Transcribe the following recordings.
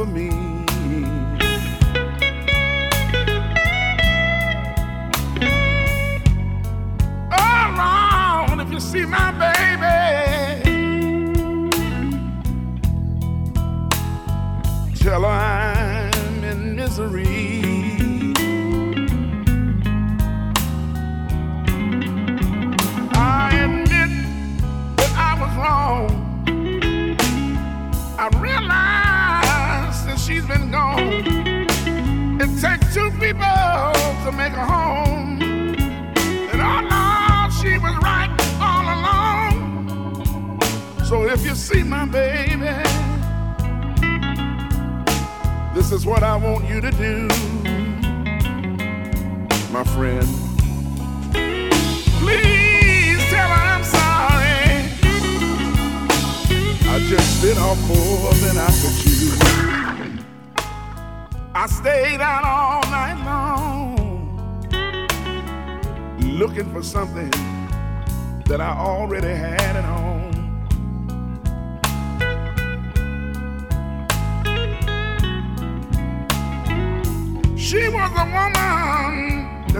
for me.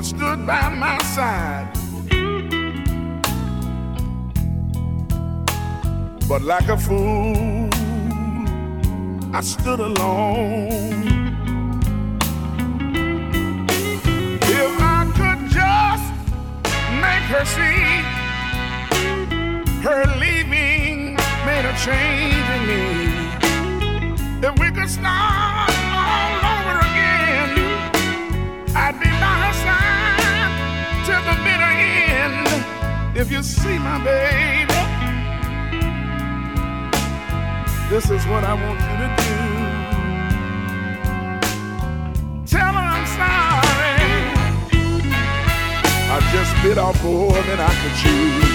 that stood by my side. But like a fool, I stood alone. If I could just make her see, her leaving made a change in me. If we could start. you see my baby, this is what I want you to do. Tell her I'm sorry. I just bit off more than I could chew.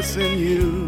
missing you.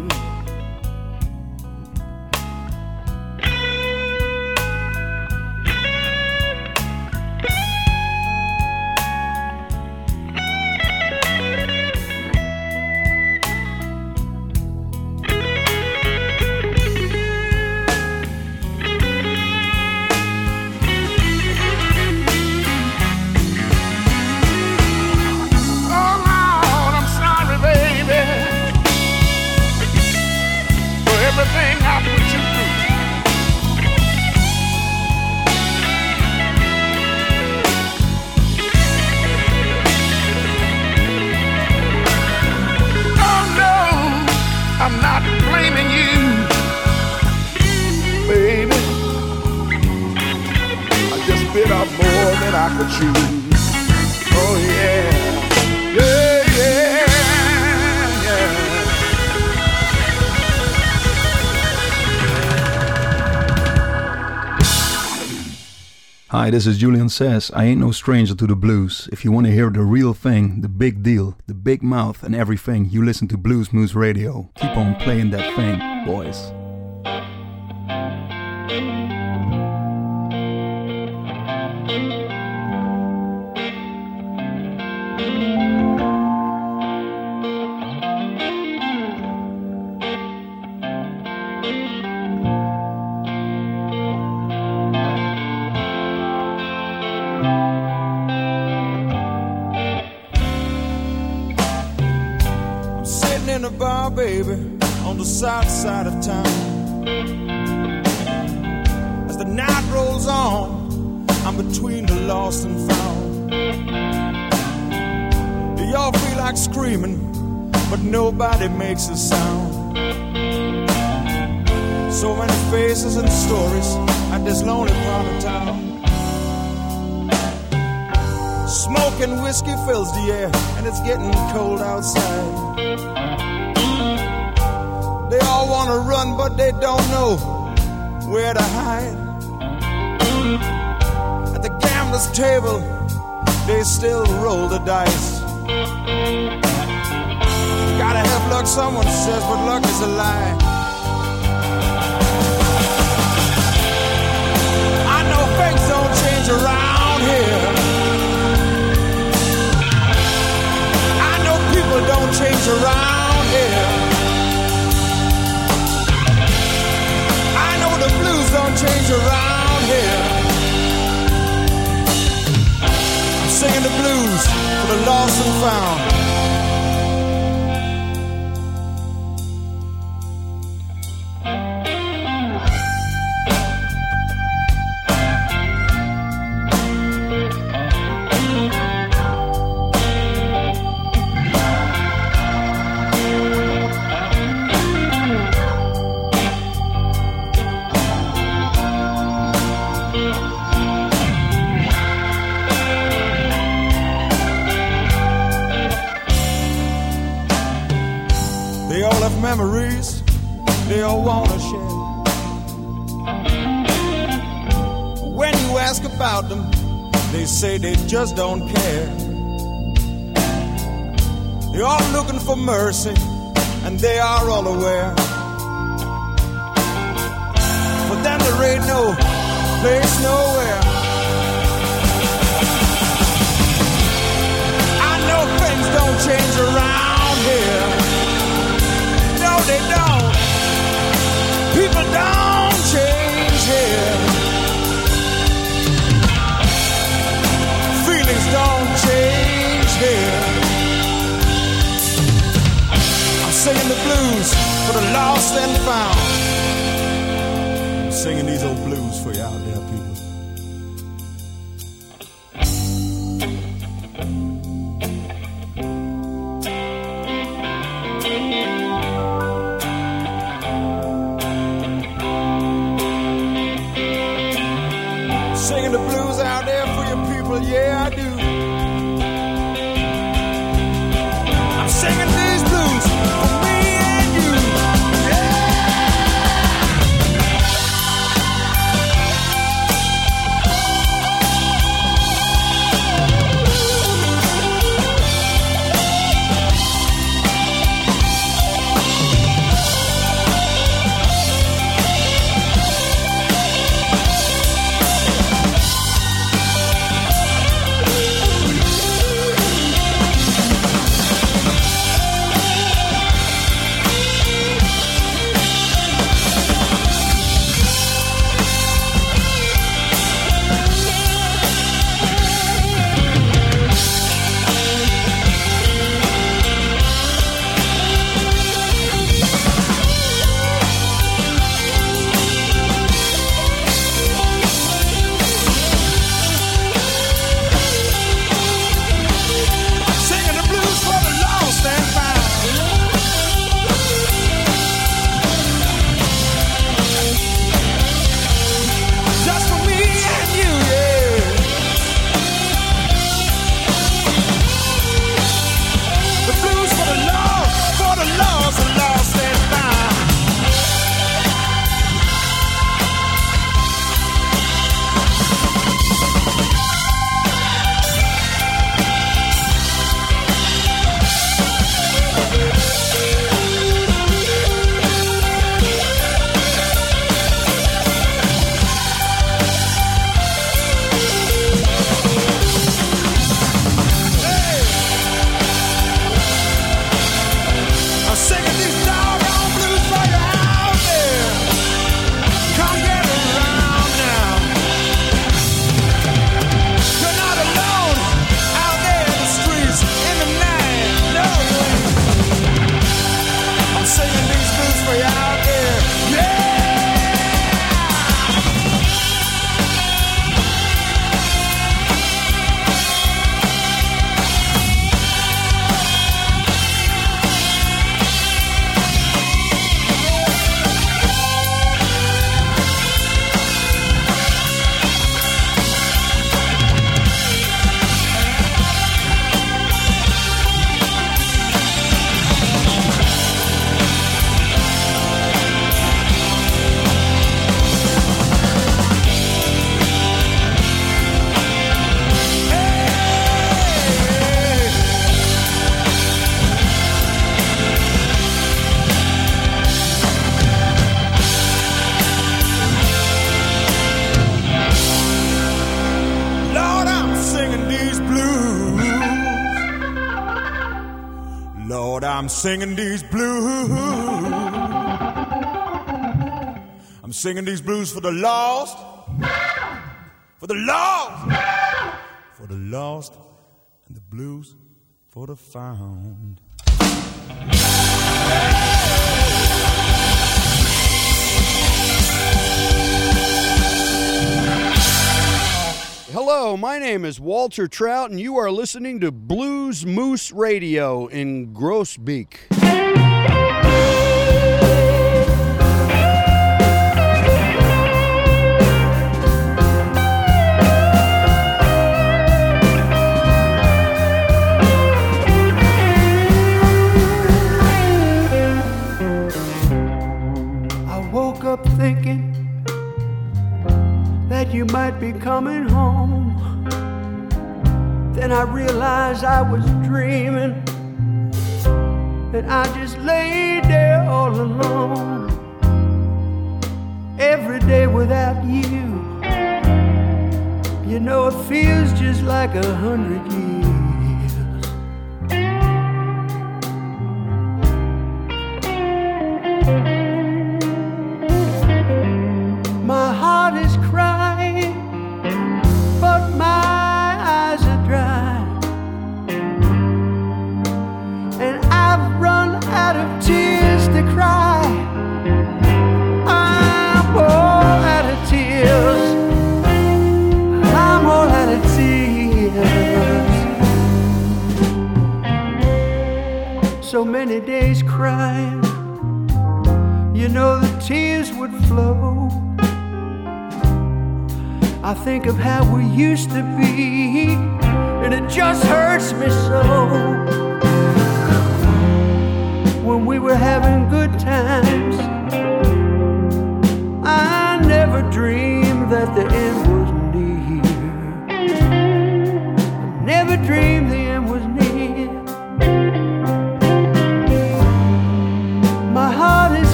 Hi, this is Julian Sas. I ain't no stranger to the blues. If you want to hear the real thing, the big deal, the big mouth, and everything, you listen to Blues Moose Radio. Keep on playing that thing, boys. Baby, on the south side of town. As the night rolls on, I'm between the lost and found. They all feel like screaming, but nobody makes a sound. So many faces and stories at this lonely part of town. Smoke and whiskey fills the air, and it's getting cold outside. Want to run, but they don't know where to hide. At the gambler's table, they still roll the dice. Gotta have luck, someone says, but luck is a lie. I know things don't change around here. I know people don't change around here. Blues don't change around here. I'm singing the blues for the lost and found. Mercy, and they are all aware. For them, there ain't no place nowhere. I know things don't change around here. No, they don't. People don't singing the blues for the lost and found. I'm singing these old blues for you singing these blues. I'm singing these blues for the lost. For the lost. For the lost. And the blues for the found. Hello, my name is Walter Trout, and you are listening to Blues Moose Radio in Groesbeek. Might be coming home. Then I realized I was dreaming, and I just laid there all alone. Every day without you, you know, it feels just like a hundred years.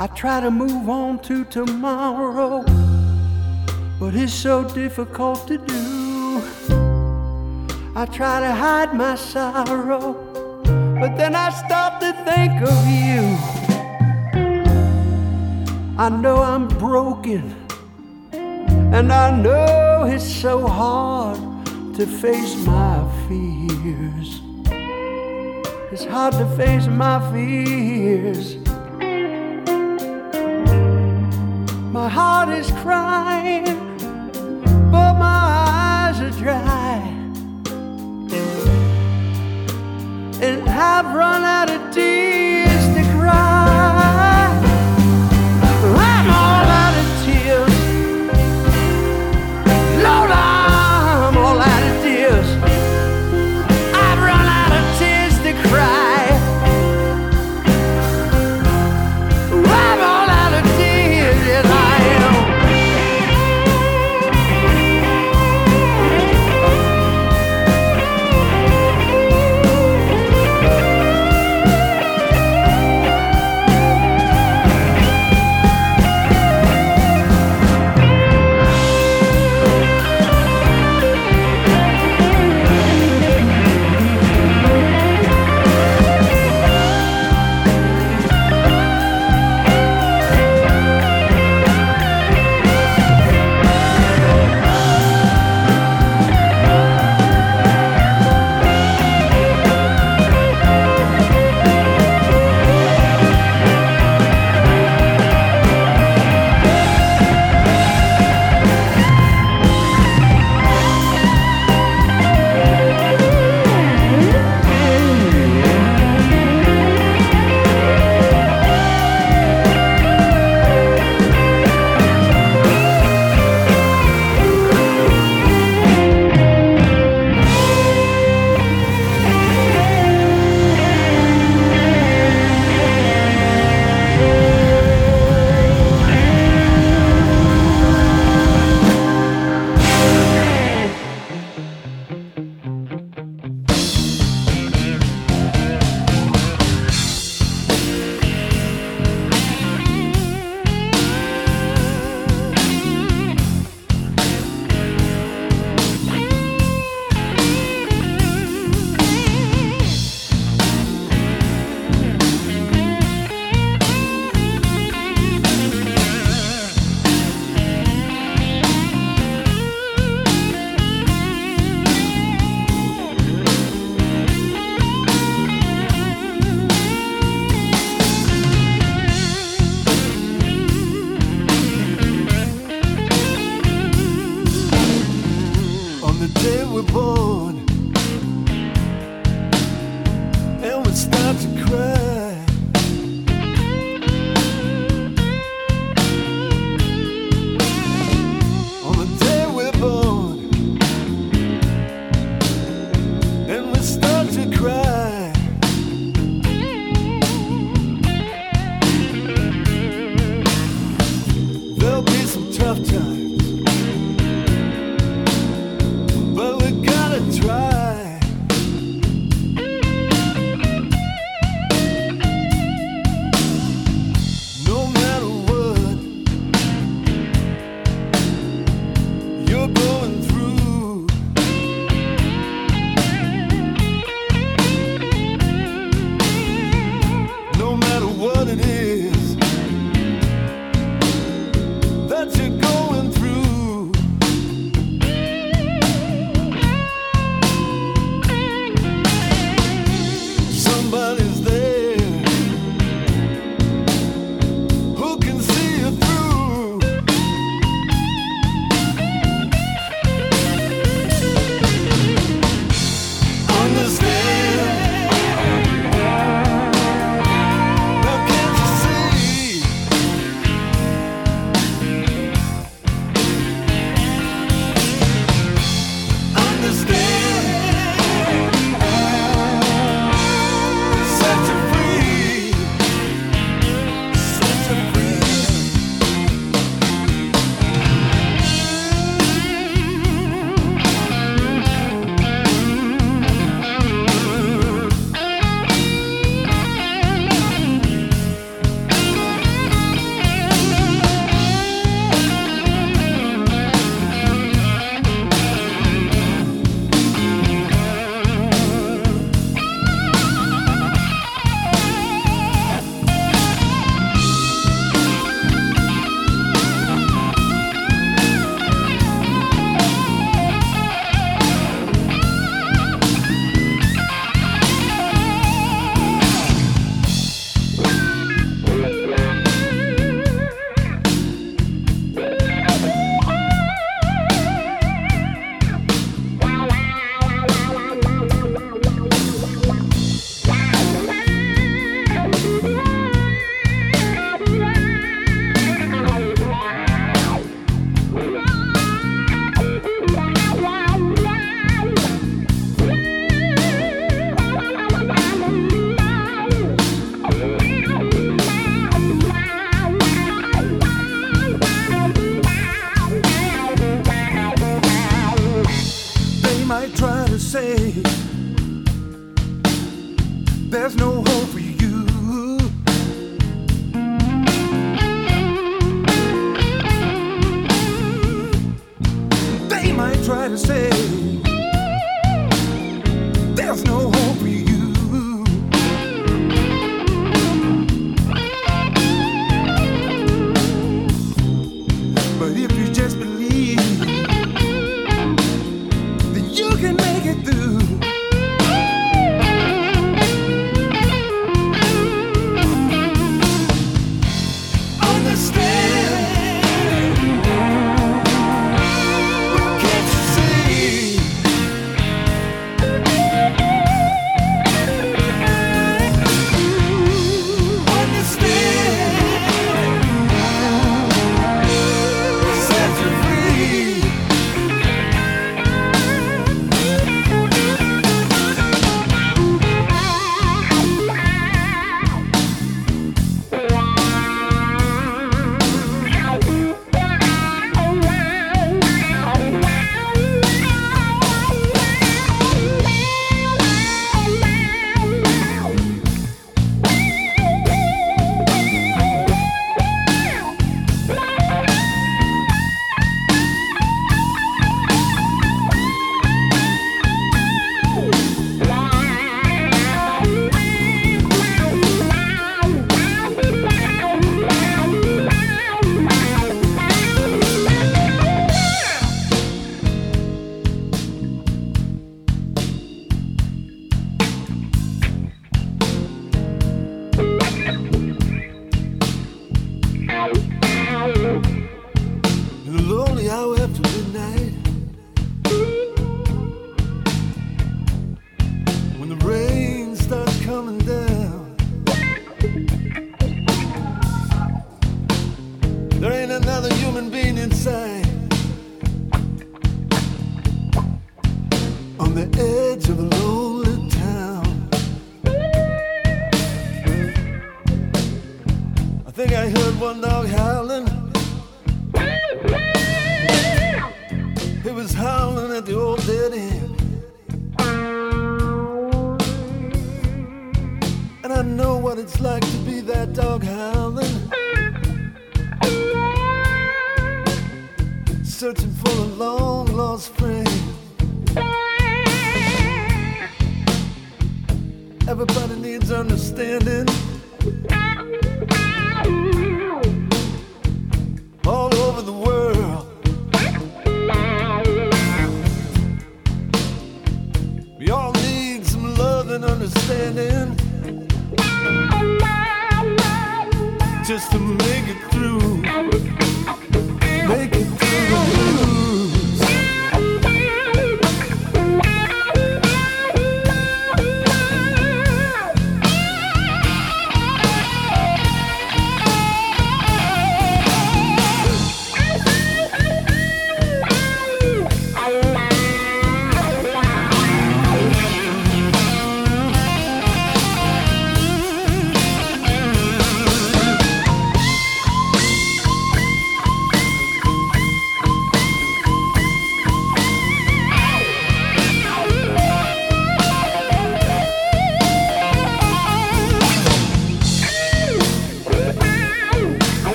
I try to move on to tomorrow, but it's so difficult to do. I try to hide my sorrow, but then I stop to think of you. I know I'm broken, and I know it's so hard to face my fears. It's hard to face my fears. My heart is crying, but my eyes are dry. And I've run out of tears.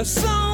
a song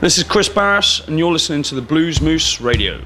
This is Kris Barras, and you're listening to the Blues Moose Radio.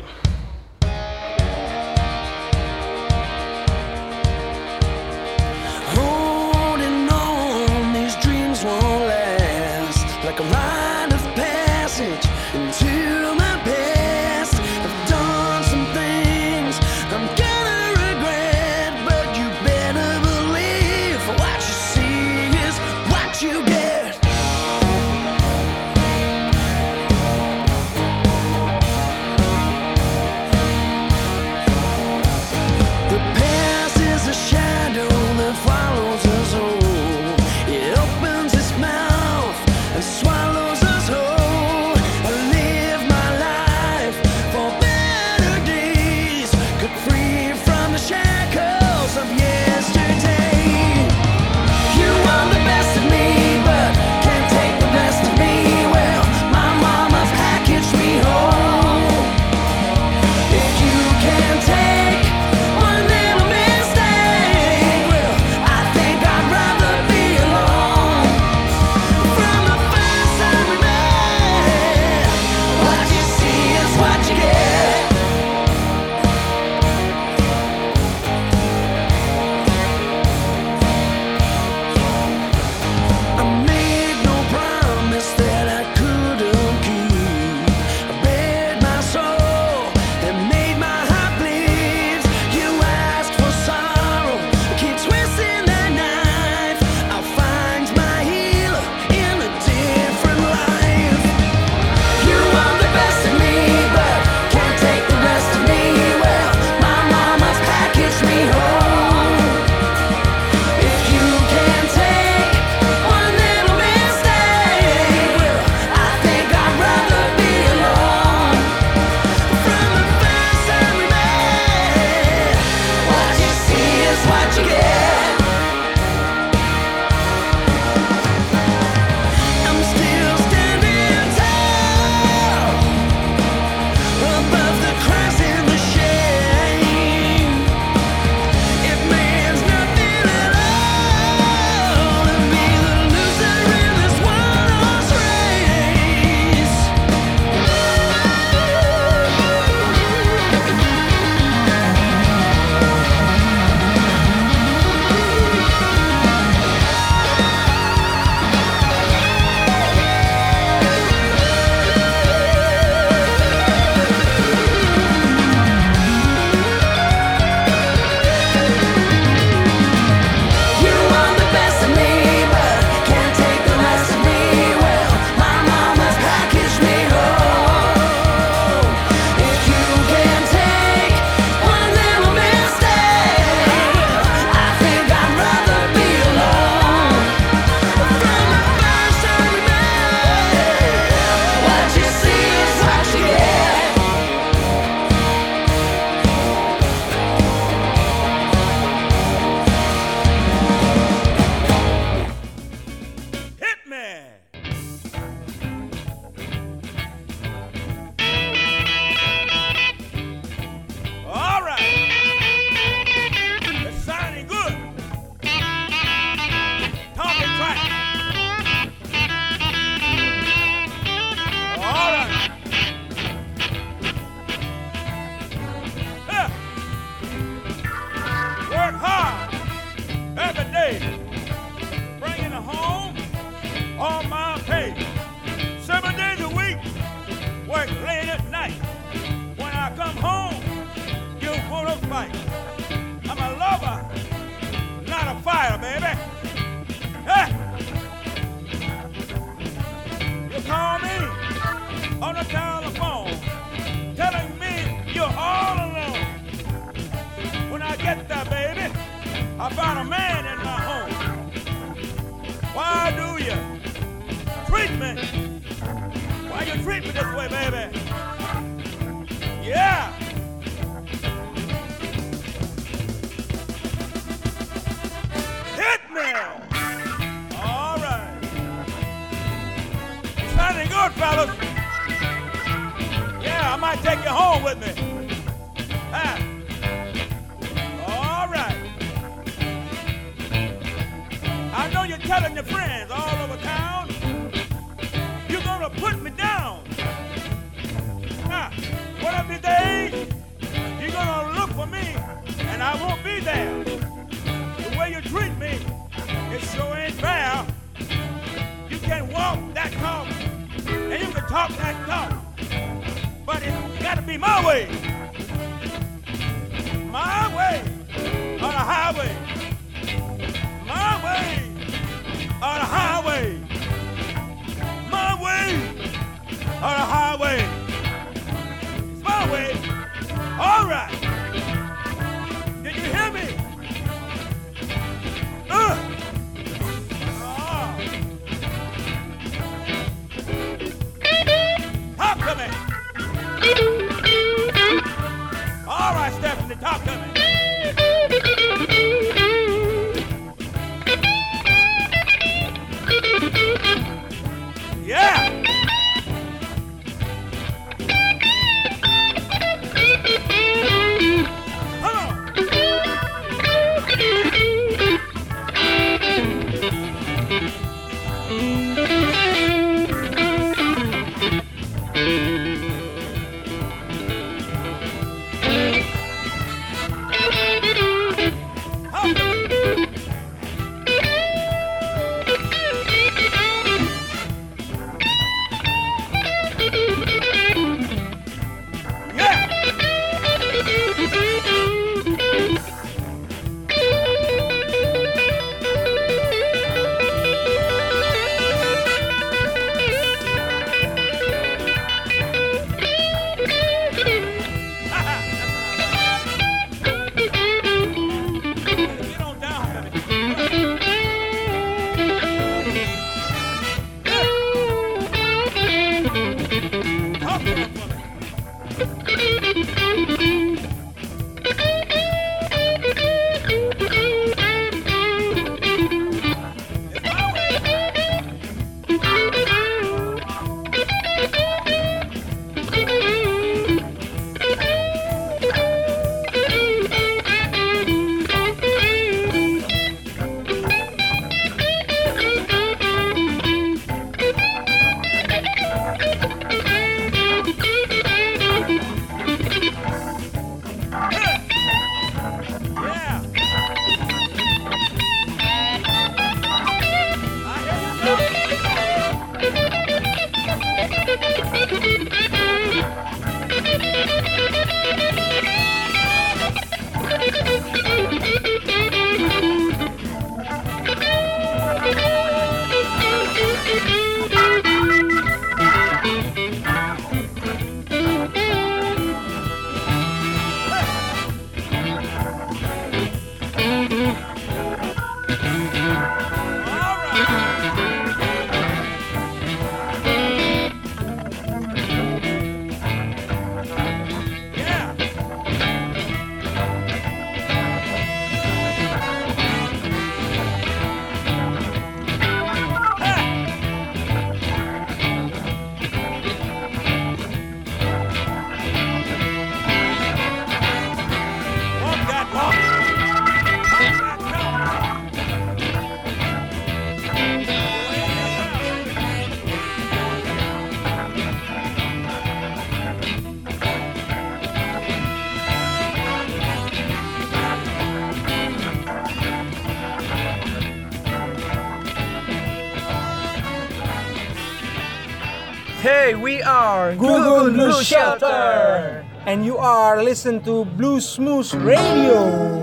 Blue Shelter. And you are listening to Blues Moose Radio.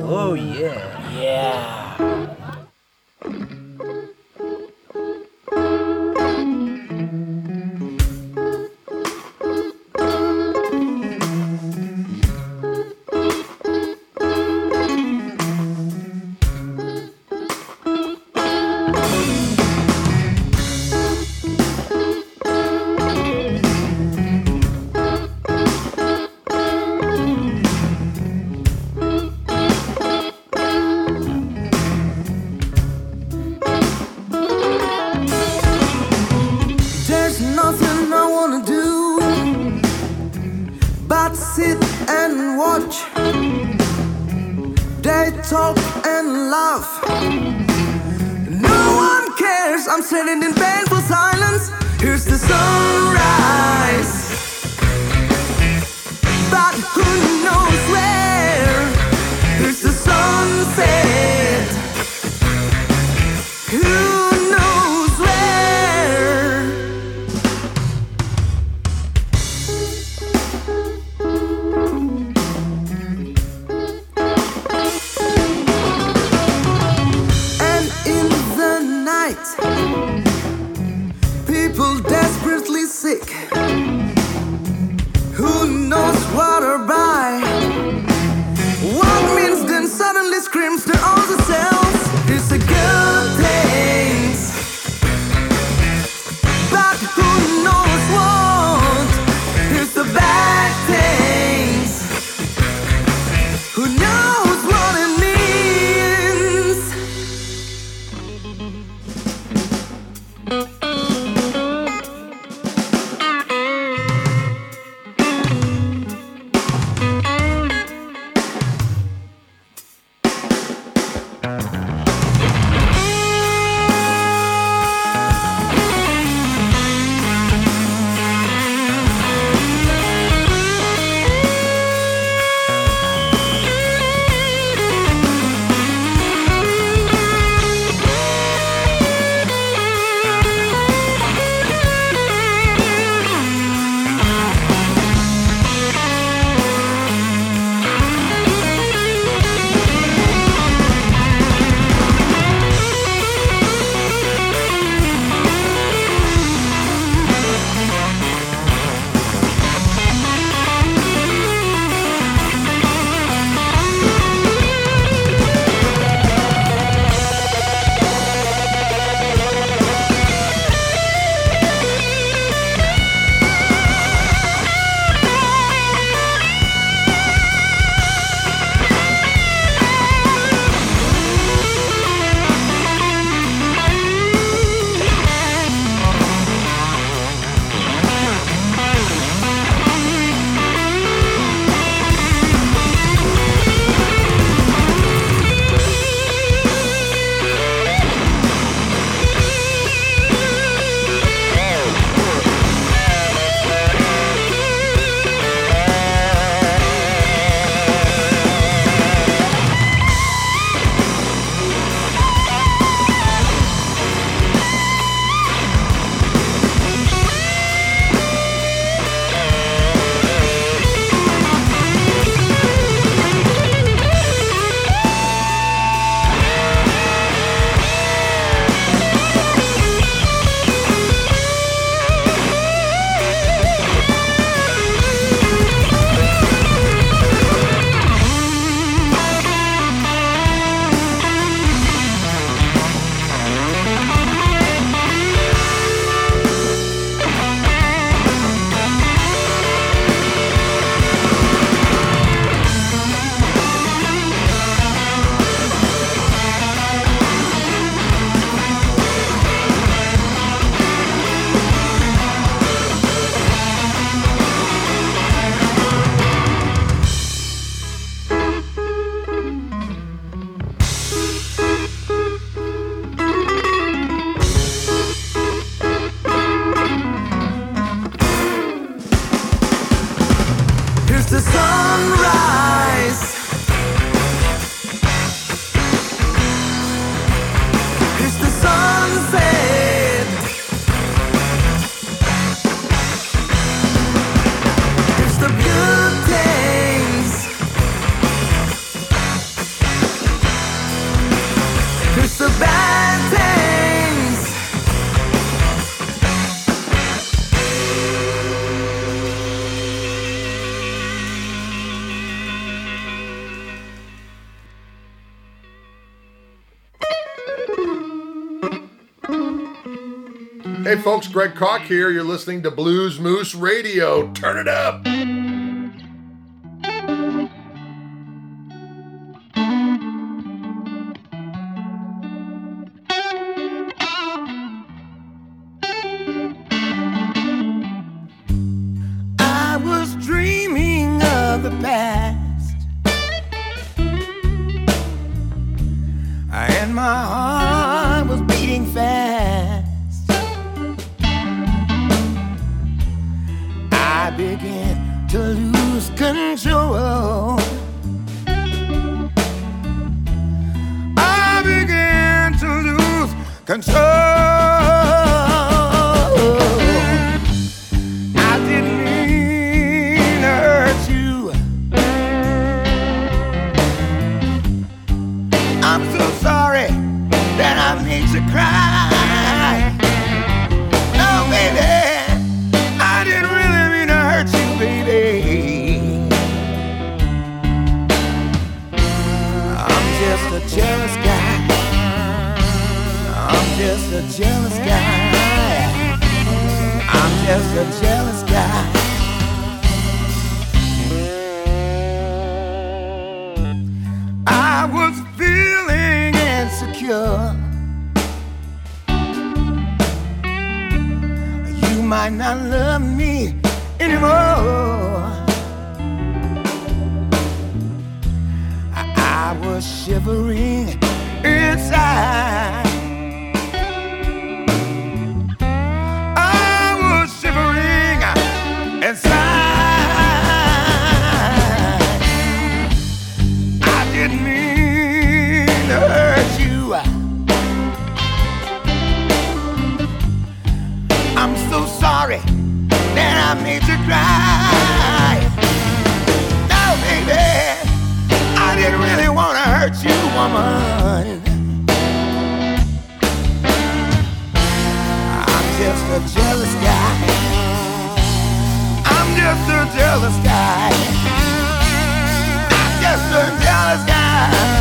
Oh, yeah. Bye. folks. Greg Koch here. You're listening to Blues Moose Radio. Turn it up. my heart was unusual. I began to lose control. just a jealous guy. I'm just a jealous guy.